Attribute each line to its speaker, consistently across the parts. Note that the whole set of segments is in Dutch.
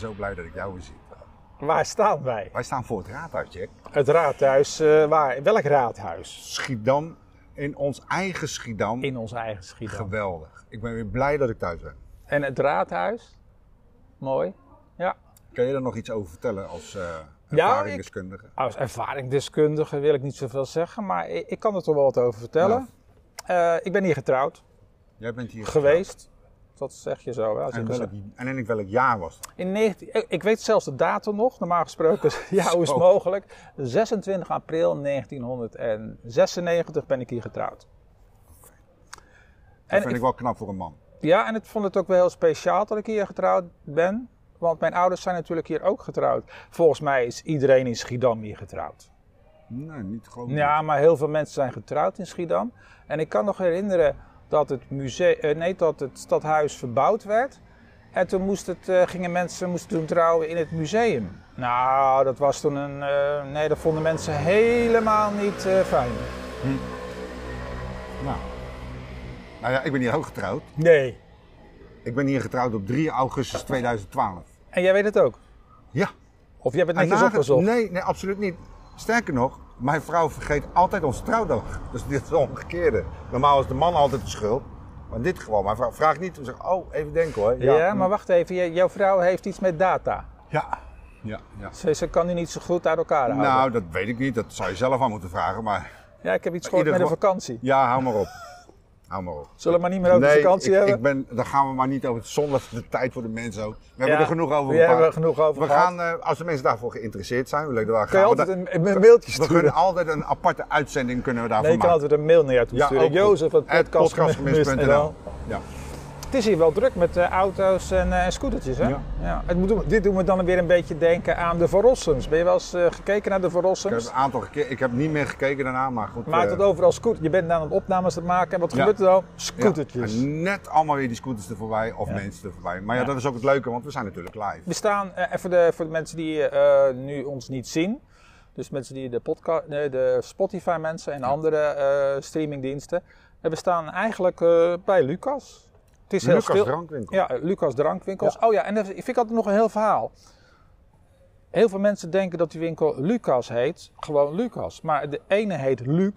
Speaker 1: ben zo blij dat ik jou weer zie.
Speaker 2: Waar staan wij?
Speaker 1: Wij staan voor het raadhuis, Jack.
Speaker 2: Het raadhuis, eh, waar? Welk raadhuis?
Speaker 1: Schiedam, in ons eigen Schiedam.
Speaker 2: In ons eigen Schiedam.
Speaker 1: Geweldig. Ik ben weer blij dat ik thuis ben.
Speaker 2: En het raadhuis? Mooi. Ja.
Speaker 1: Kan je er nog iets over vertellen als eh
Speaker 2: Ja,
Speaker 1: ervaringsdeskundige?
Speaker 2: Als ervaringsdeskundige wil ik niet zoveel zeggen, maar ik, ik kan er toch wel wat over vertellen. Eh, ik ben hier getrouwd
Speaker 1: Jij bent hier
Speaker 2: geweest. Dat zeg je zo. Hè, als je
Speaker 1: En,
Speaker 2: gezegd-
Speaker 1: welk, en in welk jaar was dat?
Speaker 2: In 19, ik- weet zelfs de datum nog, normaal gesproken. ja, hoe is het mogelijk? 26 april 1996 ben ik hier getrouwd.
Speaker 1: Dat
Speaker 2: En
Speaker 1: vind
Speaker 2: ik-
Speaker 1: ik wel knap voor een man.
Speaker 2: Ja, en ik vond het ook wel heel speciaal dat ik hier getrouwd ben. Want mijn ouders zijn natuurlijk hier ook getrouwd. Volgens mij is iedereen in Schiedam hier getrouwd.
Speaker 1: Nee, niet geloof ik.
Speaker 2: Ja, maar heel veel mensen zijn getrouwd in Schiedam. En ik kan nog herinneren dat het, museum, eh, nee, dat het stadhuis verbouwd werd. En toen moest het, eh, gingen mensen moesten toen trouwen in het museum. Nou, dat was toen een. eh, nee, dat vonden mensen helemaal niet fijn.
Speaker 1: Nou. nou ja, ik ben hier ook getrouwd.
Speaker 2: Nee.
Speaker 1: Ik ben hier getrouwd op 3 augustus 2012.
Speaker 2: En jij weet het ook?
Speaker 1: Ja.
Speaker 2: Of jij hebt het
Speaker 1: En
Speaker 2: netjes opgezocht?
Speaker 1: Nee, nee, absoluut niet. Sterker nog, mijn vrouw vergeet altijd onze trouwdag. Dus dit is het omgekeerde. Normaal is de man altijd de schuld. Maar dit geval, mijn vrouw vraagt niet. Ze zegt, oh, even denken hoor.
Speaker 2: Ja, maar wacht even. Jouw vrouw heeft iets met data.
Speaker 1: Ja. Ja, ja.
Speaker 2: Ze, ze kan die niet zo goed uit elkaar houden.
Speaker 1: Nou, dat weet ik niet. Dat zou je zelf aan moeten vragen. Maar
Speaker 2: ja, ik heb iets gehoord met een vakantie.
Speaker 1: ja, hou maar op. Hou maar op.
Speaker 2: Zullen we maar niet meer over
Speaker 1: nee,
Speaker 2: vakantie
Speaker 1: ik,
Speaker 2: hebben?
Speaker 1: ik ben, daar gaan we maar niet over. Zonder de tijd voor de mensen ook. We hebben
Speaker 2: Ja,
Speaker 1: er genoeg over
Speaker 2: we hebben er genoeg over
Speaker 1: We
Speaker 2: gehad.
Speaker 1: gaan, eh, als de mensen daarvoor geïnteresseerd zijn, we leuk daar gaan we
Speaker 2: altijd een, een mailtje
Speaker 1: We
Speaker 2: sturen?
Speaker 1: kunnen altijd een aparte uitzending kunnen we daarvoor
Speaker 2: Nee, je kan
Speaker 1: maken.
Speaker 2: altijd een mail naar jou toe
Speaker 1: Ja,
Speaker 2: sturen. Jozef, het
Speaker 1: podcastgemist.nl. Ja.
Speaker 2: Het is hier wel druk met eh, auto's en eh, scootertjes, hè?
Speaker 1: Ja.
Speaker 2: Het moet, dit doet me dan weer een beetje denken aan de Verrossums. Ben je wel eens eh, gekeken naar de
Speaker 1: Ik heb
Speaker 2: Verrossums?
Speaker 1: een aantal keer, ik heb niet meer gekeken daarna, maar goed.
Speaker 2: Maakt het overal scooter. Je bent aan het opnames het maken en wat
Speaker 1: Ja.
Speaker 2: gebeurt er dan?
Speaker 1: ja,
Speaker 2: Scootertjes.
Speaker 1: en net allemaal weer die scooters er voorbij of
Speaker 2: Ja.
Speaker 1: mensen er voorbij. Maar ja,
Speaker 2: Ja.
Speaker 1: dat is ook het leuke, want we zijn natuurlijk live.
Speaker 2: We staan, even de, voor de mensen die nu ons niet zien. Dus mensen die de, podcast, nee, de Spotify mensen en andere streamingdiensten. En we staan eigenlijk bij Lucas. Het is heel
Speaker 1: Lucas
Speaker 2: stil.
Speaker 1: Drankwinkel.
Speaker 2: Ja, Lucas Drankwinkels. Oh ja, en dat vind ik altijd nog een heel verhaal. Heel veel mensen denken dat die winkel Lucas heet. Gewoon Lucas. Maar de ene heet Luc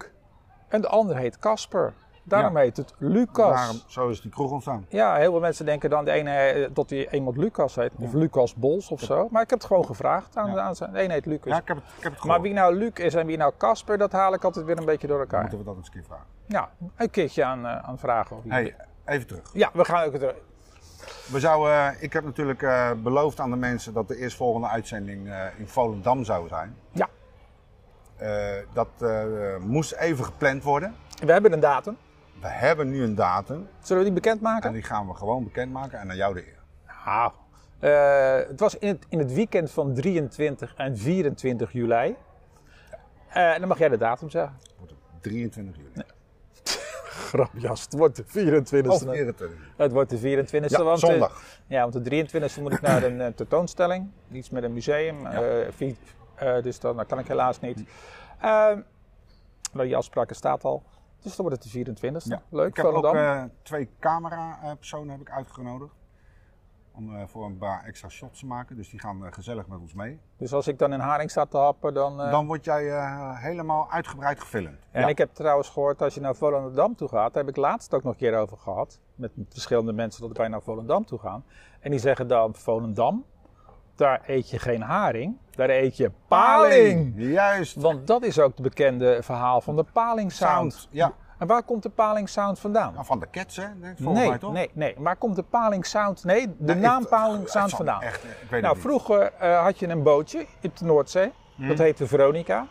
Speaker 2: en de andere heet Casper. Daarom
Speaker 1: Ja.
Speaker 2: heet het Lucas.
Speaker 1: Daarom, zo is die kroeg ontstaan.
Speaker 2: Ja, heel veel mensen denken dan de ene, eh, dat hij iemand Lucas heet. Of Lucas Bols of zo. Maar ik heb het gewoon gevraagd aan,
Speaker 1: Ja.
Speaker 2: aan zijn. De ene heet Lucas.
Speaker 1: Ja, ik heb het, ik heb het
Speaker 2: maar wie nou Luc is en wie nou Casper, dat haal ik altijd weer een beetje door elkaar.
Speaker 1: Moeten we dat eens een keer vragen.
Speaker 2: Ja, een keertje aan, eh, aan vragen. Of
Speaker 1: Hey, even terug.
Speaker 2: Ja, we gaan ook het.
Speaker 1: We zouden, eh, ik heb natuurlijk eh, beloofd aan de mensen dat de eerstvolgende uitzending eh, in Volendam zou zijn.
Speaker 2: Ja,
Speaker 1: dat moest even gepland worden.
Speaker 2: we hebben een datum.
Speaker 1: We hebben nu een datum
Speaker 2: Zullen we die bekendmaken?
Speaker 1: en die gaan we gewoon bekendmaken en aan jou de eer.
Speaker 2: Nou, het was in het, in het weekend van 23 en 24 juli. Eh, dan mag jij de datum zeggen.
Speaker 1: Wordt het 23 juli.
Speaker 2: Grapjas, het wordt de 24e.
Speaker 1: Of 24 juli.
Speaker 2: Het wordt de 24e.
Speaker 1: Ja,
Speaker 2: want, eh,
Speaker 1: zondag.
Speaker 2: ja, want de 23e moet ik naar een eh, tentoonstelling. Iets met een museum.
Speaker 1: Ja.
Speaker 2: eh, dus dan, dat kan ik helaas niet. Maar die afspraak staat al. Dus dan wordt het de 24e.
Speaker 1: Ja.
Speaker 2: Leuk,
Speaker 1: Ik heb ook
Speaker 2: Volendam.
Speaker 1: eh, twee camera-personen heb ik uitgenodigd. Om eh, voor een paar extra shots te maken. Dus die gaan eh, gezellig met ons mee.
Speaker 2: Dus als ik dan in Haring sta te happen, dan... eh,
Speaker 1: Dan word jij helemaal uitgebreid gefilmd.
Speaker 2: En
Speaker 1: Ja.
Speaker 2: ik heb trouwens gehoord, als je naar Volendam toe gaat, daar heb ik laatst ook nog een keer over gehad. Met verschillende mensen dat wij naar Volendam toe gaan. En die zeggen dan, Volendam, daar eet je geen haring, daar eet je paling.
Speaker 1: Juist.
Speaker 2: Want dat is ook het bekende verhaal van de paling sound.
Speaker 1: Sound. Ja.
Speaker 2: En waar komt de paling sound vandaan?
Speaker 1: Nou, van de Cats, hè?
Speaker 2: nee,
Speaker 1: mij toch?
Speaker 2: nee, nee. Waar komt de paling sound? Nee, de
Speaker 1: Nee,
Speaker 2: naam
Speaker 1: ik-
Speaker 2: paling sound vandaan.
Speaker 1: Echt, ik weet
Speaker 2: Nou,
Speaker 1: niet.
Speaker 2: vroeger eh, had je een bootje op de Noordzee.
Speaker 1: Mhm.
Speaker 2: Dat heette Veronica.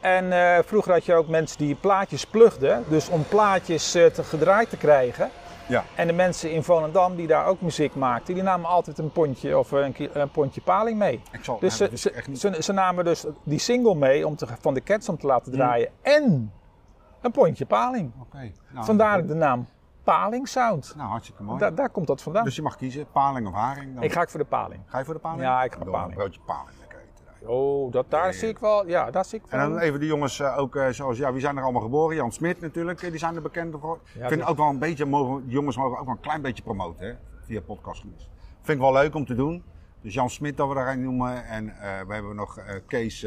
Speaker 2: En eh, vroeger had je ook mensen die plaatjes plugden. Dus om plaatjes eh, te gedraaid te krijgen.
Speaker 1: Ja.
Speaker 2: En de mensen in Volendam die daar ook muziek maakten, die namen altijd een pondje of een, een pondje paling mee.
Speaker 1: Ik zal,
Speaker 2: Dus ze, ze, ze namen dus die single mee om te, van de Cats om te laten
Speaker 1: Mhm.
Speaker 2: draaien. En een pondje paling.
Speaker 1: Nou,
Speaker 2: Vandaar de naam Paling Sound.
Speaker 1: Nou, hartstikke mooi.
Speaker 2: Daar, daar komt dat vandaan.
Speaker 1: Dus je mag kiezen, paling of haring. Dan...
Speaker 2: ik ga ook voor de paling.
Speaker 1: Ga je voor de paling?
Speaker 2: Ja, ik ga
Speaker 1: Dan
Speaker 2: paling.
Speaker 1: Een broodje paling.
Speaker 2: Oh, dat, daar zie ik wel. Ja, daar zie ik
Speaker 1: En
Speaker 2: wel.
Speaker 1: dan even de jongens eh, ook eh, zoals, ja, wie zijn er allemaal geboren? Jan Smit natuurlijk, eh, die zijn er bekend voor.
Speaker 2: Ja,
Speaker 1: ik vind ook wel een beetje, mogen, die jongens mogen ook wel een klein beetje promoten, hè, via podcast. Vind ik wel leuk om te doen. Dus Jan Smit dat we daar noemen. En we hebben nog Kees,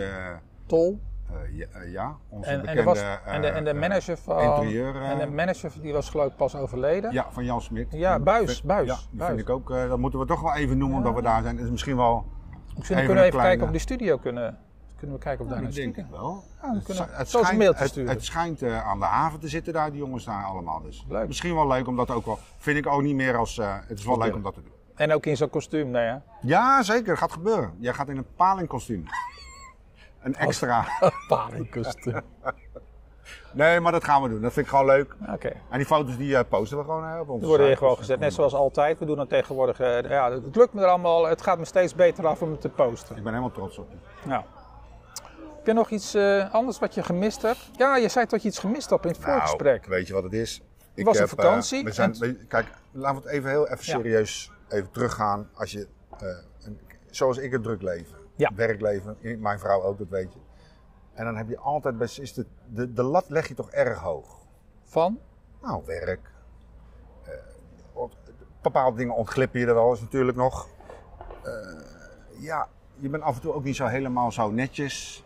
Speaker 2: Tol.
Speaker 1: Eh, ja, eh, ja, onze
Speaker 2: En, en,
Speaker 1: bekende...
Speaker 2: was, en, de, en de
Speaker 1: eh,
Speaker 2: manager van.
Speaker 1: interieur,
Speaker 2: en de manager die was geloof ik pas overleden.
Speaker 1: Ja, van Jan Smit.
Speaker 2: Ja,
Speaker 1: Die
Speaker 2: Buis, Buis,
Speaker 1: Ja, die
Speaker 2: Buis.
Speaker 1: vind ik ook, dat moeten we toch wel even noemen,
Speaker 2: Ja.
Speaker 1: omdat we daar zijn. Is misschien wel...
Speaker 2: Misschien
Speaker 1: even
Speaker 2: kunnen we even
Speaker 1: kleine-
Speaker 2: kijken of die studio kunnen. Kunnen we kijken of daar
Speaker 1: Ja,
Speaker 2: een
Speaker 1: dat denk
Speaker 2: studio.
Speaker 1: ik wel.
Speaker 2: Ja,
Speaker 1: Het
Speaker 2: kunnen
Speaker 1: het schijnt-
Speaker 2: mailtje
Speaker 1: het-. Het schijnt aan de haven te zitten daar, die jongens daar allemaal. Dus
Speaker 2: Leuk.
Speaker 1: misschien wel leuk om dat ook wel... Vind ik ook niet meer als... het is wel leuk om dat te doen.
Speaker 2: En ook in zo'n kostuum, nee hè?
Speaker 1: Ja, zeker. Gaat gebeuren. Jij gaat in een palingkostuum. Een extra.
Speaker 2: Paardenkostuum.
Speaker 1: Nee, maar dat gaan we doen. Dat vind ik gewoon leuk.
Speaker 2: Oké.
Speaker 1: En die foto's die eh, posten we gewoon op onze
Speaker 2: Die worden hier gewoon gezet, net zoals altijd. We doen dat tegenwoordig. eh, ja, het lukt me er allemaal. Het gaat me steeds beter af om het te posten.
Speaker 1: Ik ben helemaal trots op je.
Speaker 2: Nou. Heb je nog iets eh, anders wat je gemist hebt? Ja, je zei dat je iets gemist hebt in het voorgesprek.
Speaker 1: Nou, weet je wat het is? Ik
Speaker 2: was op vakantie
Speaker 1: we zijn,
Speaker 2: en-
Speaker 1: kijk, laten we het even heel even
Speaker 2: Ja.
Speaker 1: serieus even teruggaan. Als je, een- zoals ik het druk leven,
Speaker 2: Ja.
Speaker 1: werkleven, mijn vrouw ook, dat weet je. En dan heb je altijd, best, is de, de, de lat leg je toch erg hoog.
Speaker 2: Van?
Speaker 1: Nou, werk. eh, bepaalde dingen ontglippen je er wel eens natuurlijk nog. Eh, ja, je bent af en toe ook niet zo helemaal zo netjes.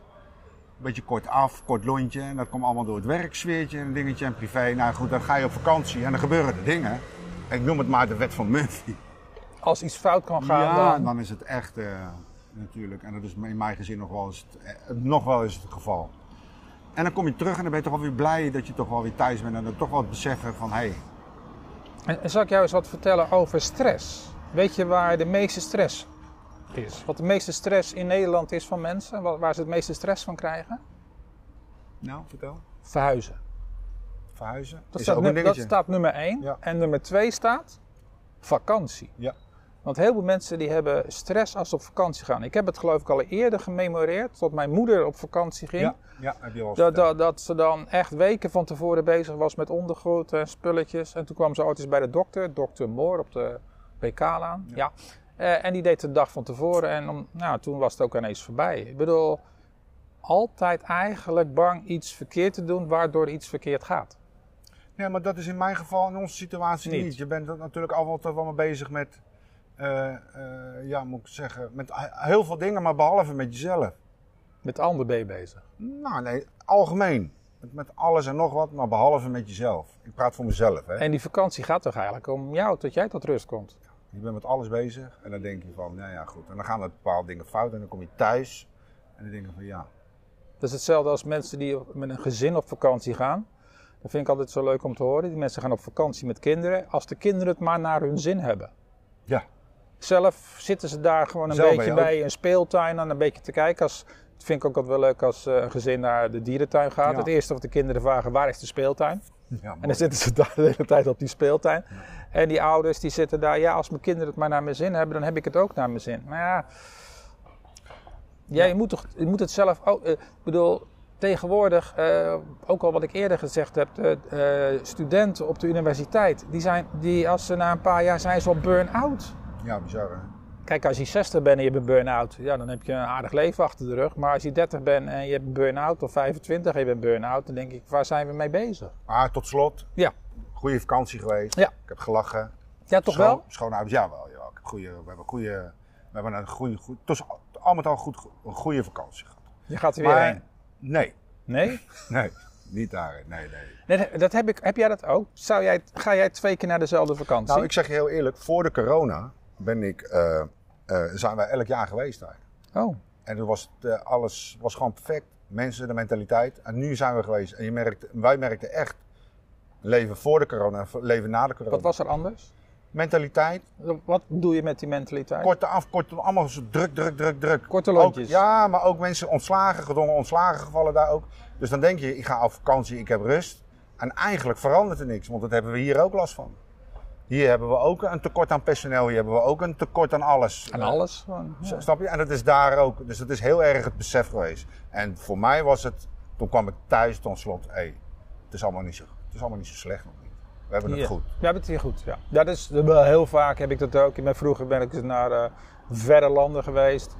Speaker 1: Beetje kort af, kort lontje. En dat komt allemaal door het werksfeertje en een dingetje en privé. Nou goed, dan ga je op vakantie en dan gebeuren er dingen. En ik noem het maar de wet van Murphy.
Speaker 2: Als iets fout kan gaan,
Speaker 1: ja,
Speaker 2: dan...
Speaker 1: dan is het echt eh, natuurlijk. En dat is in mijn gezin nog wel eens het, eh, nog wel eens het geval. En dan kom je terug en dan ben je toch wel weer blij dat je toch wel weer thuis bent. En dan toch wel het beseffen van, hé, hey,
Speaker 2: En, en zal ik jou eens wat vertellen over stress? Weet je waar de meeste stress is? Wat de meeste stress in Nederland is van mensen? Wa- Waar ze het meeste stress van krijgen?
Speaker 1: nou vertel.
Speaker 2: Verhuizen.
Speaker 1: Verhuizen.
Speaker 2: Dat, staat, dat nummer 1.
Speaker 1: Ja.
Speaker 2: En nummer 2 staat vakantie.
Speaker 1: Ja.
Speaker 2: Want heel veel mensen die hebben stress als ze op vakantie gaan. Ik heb het geloof ik al eerder gememoreerd, tot mijn moeder op vakantie ging.
Speaker 1: Ja, ja, heb je eens
Speaker 2: Dat, dat, dat ze dan echt weken van tevoren bezig was met ondergoed en spulletjes. En toen kwam ze ooit eens bij de dokter, dokter Moor op de BK-laan. Ja. Eh, en die deed het de dag van tevoren en om, nou, toen was het ook ineens voorbij. Ik bedoel, altijd eigenlijk bang iets verkeerd te doen waardoor iets verkeerd gaat.
Speaker 1: Ja, maar dat is in mijn geval, in onze situatie
Speaker 2: Niet.
Speaker 1: niet. Je bent natuurlijk altijd wel mee bezig met, eh, eh, ja, moet ik zeggen, met heel veel dingen, maar behalve met jezelf.
Speaker 2: Met ander ben je bezig.
Speaker 1: Nou, nee, algemeen. Met, met alles en nog wat, maar behalve met jezelf. Ik praat voor mezelf, hè.
Speaker 2: En die vakantie gaat toch eigenlijk om jou, tot jij tot rust komt.
Speaker 1: Je bent met alles bezig en dan denk je van, nou ja, goed. En dan gaan er bepaalde dingen fout en dan kom je thuis en dan denk je van, ja,
Speaker 2: Dat is hetzelfde als mensen die met een gezin op vakantie gaan. Dat vind ik altijd zo leuk om te horen. Die mensen gaan op vakantie met kinderen. Als de kinderen het maar naar hun zin hebben.
Speaker 1: ja,
Speaker 2: Zelf zitten ze daar gewoon een
Speaker 1: Zelf
Speaker 2: beetje bij een speeltuin aan een beetje te kijken. Als, dat vind ik ook altijd wel leuk als eh, een gezin naar de dierentuin gaat.
Speaker 1: Ja.
Speaker 2: Het eerste wat de kinderen vragen, waar is de speeltuin?
Speaker 1: ja
Speaker 2: En dan zitten ze daar de hele tijd op die speeltuin. En die ouders die zitten daar, ja, als mijn kinderen het maar naar mijn zin hebben, dan heb ik het ook naar mijn zin. Maar ja, ja, Je, moet toch, je moet het zelf ook. eh, ik bedoel, tegenwoordig, eh, ook al wat ik eerder gezegd heb, de, eh, studenten op de universiteit, die zijn, die, als ze na een paar jaar zijn, ze al burn-out.
Speaker 1: Ja, bizar hè.
Speaker 2: Kijk, als je 60 bent en je bent burn-out, ja, dan heb je een aardig leven achter de rug. Maar als je 30 bent en je hebt een burn-out, of 25 en je bent burn-out, dan denk ik, waar zijn we mee bezig?
Speaker 1: Maar tot slot,
Speaker 2: Ja,
Speaker 1: goede vakantie geweest.
Speaker 2: Ja.
Speaker 1: Ik heb gelachen.
Speaker 2: ja toch
Speaker 1: Schoon-
Speaker 2: wel?
Speaker 1: Schone ouders, ja wel. Ja. Ik heb goede, we hebben, goede, we hebben een goede, goed, het was al met al goed, een goede vakantie gehad.
Speaker 2: Je gaat er weer
Speaker 1: Maar
Speaker 2: heen.
Speaker 1: nee,
Speaker 2: Nee?
Speaker 1: nee, niet daarin. Nee, nee.
Speaker 2: nee? Dat heb, ik, heb jij dat ook? Zou jij, ga jij twee keer naar dezelfde vakantie?
Speaker 1: Nou, ik zeg je heel eerlijk, voor de corona ben ik, eh, eh, zijn wij elk jaar geweest daar.
Speaker 2: Oh,
Speaker 1: En toen was het, eh, alles was gewoon perfect. Mensen, de mentaliteit. En nu zijn we geweest. En je merkt, wij merkten echt leven voor de corona en leven na de corona.
Speaker 2: wat was er anders?
Speaker 1: Mentaliteit,
Speaker 2: Wat bedoel je met die mentaliteit?
Speaker 1: korte af, korte, allemaal zo druk, druk, druk, druk.
Speaker 2: Korte
Speaker 1: Ook-
Speaker 2: lontjes.
Speaker 1: ja, maar ook mensen ontslagen, gedwongen ontslagen gevallen daar ook. Dus dan denk je, ik ga op vakantie, ik heb rust. En eigenlijk verandert er niks, want dat hebben we hier ook last van. Hier hebben we ook een tekort aan personeel, hier hebben we ook een tekort aan alles.
Speaker 2: En alles? Ja.
Speaker 1: Snap je? En dat is daar ook. Dus dat is heel erg het besef geweest. En voor mij was het, toen kwam ik thuis tot slot, hé, het, is allemaal niet zo, het is allemaal niet zo slecht nog niet. We hebben het goed.
Speaker 2: We hebben het hier goed, ja. Dat is, heel vaak heb ik dat ook. Ik ben, vroeger ben ik naar eh, verre landen geweest.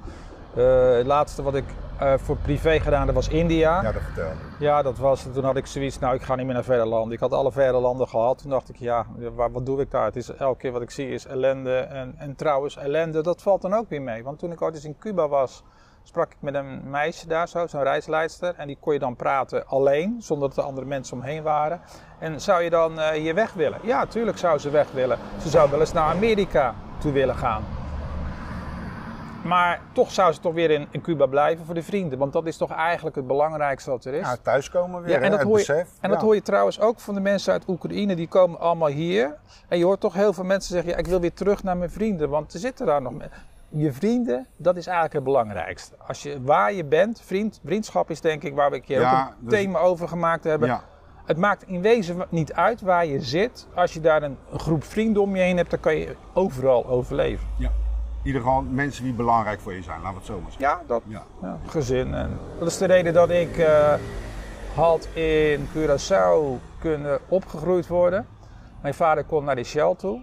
Speaker 2: Eh, het laatste wat ik eh, voor privé gedaan, dat was India.
Speaker 1: Ja, dat vertelde.
Speaker 2: Ja, dat was, toen had ik zoiets, nou ik ga niet meer naar verre landen. Ik had alle verre landen gehad. Toen dacht ik, ja, wat doe ik daar? Het is, elke keer wat ik zie is ellende. En, en trouwens, ellende, dat valt dan ook weer mee. Want toen ik ooit eens in Cuba was, sprak ik met een meisje daar zo, zo'n reisleidster. En die kon je dan praten alleen, zonder dat er andere mensen omheen waren. En zou je dan eh, hier weg willen? Ja, tuurlijk zou ze weg willen. Ze zou wel eens naar Amerika toe willen gaan. Maar toch zou ze toch weer in, in Cuba blijven voor de vrienden. Want dat is toch eigenlijk het belangrijkste wat er is.
Speaker 1: Ja, thuiskomen weer,
Speaker 2: Ja, en dat, hoor je,
Speaker 1: besef.
Speaker 2: en dat hoor je trouwens ook van de mensen uit Oekraïne. Die komen allemaal hier. En je hoort toch heel veel mensen zeggen: ja, ik wil weer terug naar mijn vrienden. Want er zitten daar nog mensen. Je vrienden, dat is eigenlijk het belangrijkste. Als je, waar je bent, vriend, vriendschap is denk ik waar we een keer
Speaker 1: Ja,
Speaker 2: ook een
Speaker 1: dus-
Speaker 2: thema over gemaakt hebben. Het maakt in wezen niet uit waar je zit. Als je daar een, een groep vrienden om je heen hebt, dan kan je overal overleven.
Speaker 1: ja. In ieder geval mensen die belangrijk voor je zijn, laten we het zo maar zeggen.
Speaker 2: Ja, dat
Speaker 1: Ja.
Speaker 2: ja, gezin. En dat is de reden dat ik eh, had in Curaçao kunnen opgegroeid worden. Mijn vader kon naar de Shell toe.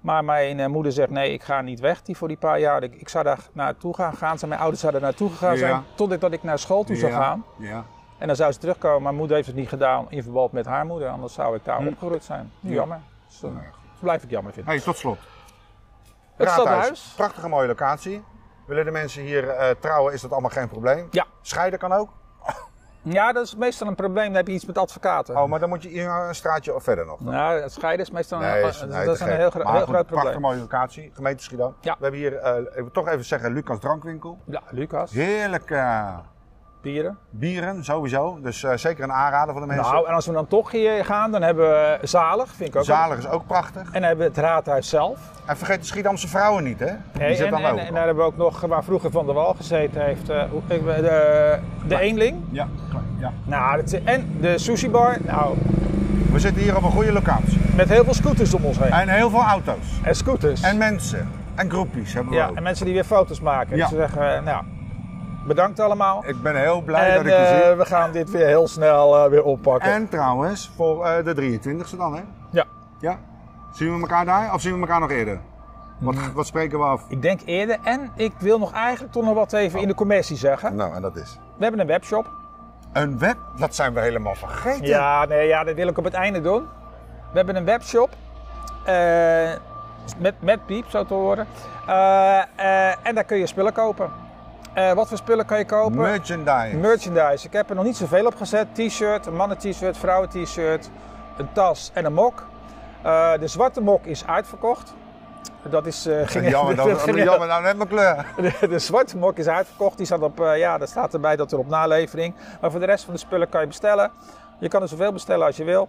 Speaker 2: Maar mijn eh, moeder zegt nee, ik ga niet weg die voor die paar jaar. Ik, ik zou daar naartoe gaan, gaan zijn. Mijn ouders zouden daar naartoe gegaan
Speaker 1: Ja.
Speaker 2: zijn. Totdat dat ik naar school toe zou gaan.
Speaker 1: Ja.
Speaker 2: En dan zou ze terugkomen. Mijn moeder heeft het niet gedaan in verband met haar moeder. Anders zou ik daar
Speaker 1: Hm.
Speaker 2: opgegroeid zijn.
Speaker 1: Ja.
Speaker 2: Jammer. Dus,
Speaker 1: ja,
Speaker 2: blijf ik jammer vinden.
Speaker 1: Hey, tot slot.
Speaker 2: Het
Speaker 1: Raadhuis.
Speaker 2: stadhuis.
Speaker 1: Prachtige mooie locatie. Willen de mensen hier eh, trouwen, is dat allemaal geen probleem.
Speaker 2: Ja.
Speaker 1: Scheiden kan ook.
Speaker 2: Ja, dat is meestal een probleem. Dan heb je iets met advocaten.
Speaker 1: Oh, maar dan moet je hier een straatje of verder nog. dan.
Speaker 2: Nou, het scheiden is meestal
Speaker 1: Nee,
Speaker 2: dat is een heel, gro- heel groot
Speaker 1: Prachtige
Speaker 2: probleem.
Speaker 1: mooie locatie, gemeente Schiedam.
Speaker 2: Ja.
Speaker 1: We hebben hier, eh, ik wil toch even zeggen, Lucas Drankwinkel.
Speaker 2: Ja, Lucas,
Speaker 1: Heerlijk eh,
Speaker 2: bieren.
Speaker 1: bieren, sowieso. Dus eh, zeker een aanrader voor de mensen.
Speaker 2: Nou, en als we dan toch hier gaan, dan hebben we Zalig, vind ik ook.
Speaker 1: Zalig is ook prachtig.
Speaker 2: En dan hebben we het raadhuis zelf.
Speaker 1: En vergeet de Schiedamse vrouwen niet, hè? Die
Speaker 2: Nee,
Speaker 1: zit
Speaker 2: en,
Speaker 1: dan
Speaker 2: en,
Speaker 1: ook.
Speaker 2: en daar hebben we ook nog, waar vroeger Van der Wal gezeten heeft, eh, de, de Eenling.
Speaker 1: Ja, ja.
Speaker 2: Nou, dat is- en de sushi bar. Nou,
Speaker 1: We zitten hier op een goede locatie.
Speaker 2: met heel veel scooters om ons heen.
Speaker 1: En heel veel auto's.
Speaker 2: En scooters.
Speaker 1: En mensen. En groepjes hebben we
Speaker 2: ja,
Speaker 1: ook.
Speaker 2: en mensen die weer foto's maken.
Speaker 1: Ja.
Speaker 2: Dus we zeggen, eh, nou, bedankt allemaal.
Speaker 1: Ik ben heel blij
Speaker 2: en
Speaker 1: dat ik je
Speaker 2: eh,
Speaker 1: zie.
Speaker 2: we gaan dit weer heel snel eh, weer oppakken.
Speaker 1: En trouwens, voor eh, de 23e dan, hè?
Speaker 2: Ja.
Speaker 1: Ja? Zien we elkaar daar of zien we elkaar nog eerder? Wat,
Speaker 2: Mm.
Speaker 1: wat spreken we af?
Speaker 2: Ik denk eerder. En ik wil nog eigenlijk toch nog wat even in de commercie zeggen.
Speaker 1: Nou, en dat is.
Speaker 2: We hebben een webshop.
Speaker 1: Een web? Dat zijn we helemaal vergeten.
Speaker 2: Ja, nee, ja, dat wil ik op het einde doen. We hebben een webshop. eh, met, met piep, zo te horen. Eh, en daar kun je spullen kopen. Eh, wat voor spullen kan je kopen?
Speaker 1: Merchandise.
Speaker 2: Merchandise. Ik heb er nog niet zoveel op gezet. T-shirt, een mannen-t-shirt, vrouwen-t-shirt, een tas en een mok. Eh, de zwarte mok is uitverkocht. Dat is... eh, ging-
Speaker 1: jammer, dat,
Speaker 2: dat ging-
Speaker 1: jammer nou net mijn kleur.
Speaker 2: de, de zwarte mok is uitverkocht. Die staat op, ja, daar staat erbij dat er op nalevering. Maar voor de rest van de spullen kan je bestellen. Je kan er zoveel bestellen als je wil.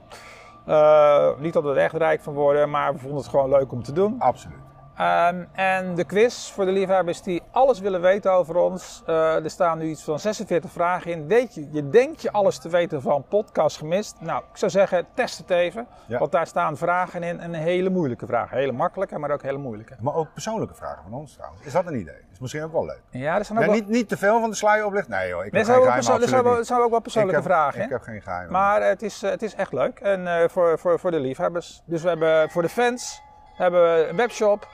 Speaker 2: Niet dat we er echt rijk van worden, maar we vonden het gewoon leuk om te doen.
Speaker 1: Absoluut.
Speaker 2: Ehm, en de quiz voor de liefhebbers die alles willen weten over ons. Eh, er staan nu iets van 46 vragen in. Weet je, je denkt je alles te weten van podcast gemist. Nou, ik zou zeggen, test het even.
Speaker 1: Ja.
Speaker 2: Want daar staan vragen in en hele moeilijke vragen. Hele makkelijke, maar ook hele moeilijke.
Speaker 1: Maar ook persoonlijke vragen van ons trouwens. Is dat een idee? Is misschien ook wel leuk.
Speaker 2: Ja, er staan ook
Speaker 1: Ja,
Speaker 2: wel...
Speaker 1: niet, niet te veel van de sluier oplicht. Nee hoor, ik
Speaker 2: Er
Speaker 1: heb
Speaker 2: zijn
Speaker 1: geen
Speaker 2: perso- er zijn wel- zijn ook wel persoonlijke
Speaker 1: ik heb,
Speaker 2: vragen.
Speaker 1: Ik heb geen geheimen.
Speaker 2: Maar het is, eh, het is echt leuk. En eh, voor, voor, voor de liefhebbers. Dus we hebben voor de fans hebben we een webshop,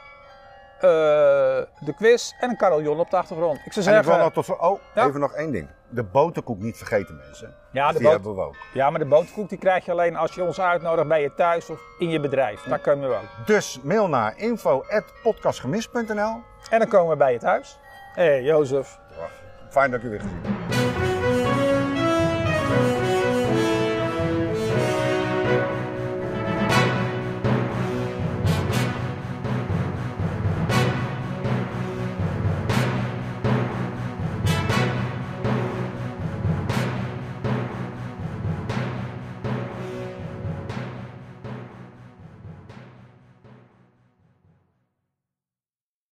Speaker 2: eh, de quiz en een carillon op de achtergrond. Ik zou
Speaker 1: en ik
Speaker 2: zeggen,
Speaker 1: wil nog tot... Oh,
Speaker 2: Ja.
Speaker 1: even nog één ding. De boterkoek niet vergeten mensen.
Speaker 2: Ja, de
Speaker 1: die
Speaker 2: boter-
Speaker 1: hebben we ook.
Speaker 2: ja, maar de boterkoek die krijg je alleen als je ons uitnodigt bij je thuis of in je bedrijf. Daar kunnen we ook.
Speaker 1: Dus mail naar info.podcastgemist.nl
Speaker 2: En dan komen we bij je thuis. Hé, hey, Jozef.
Speaker 1: Fijn dat ik u weer gezien.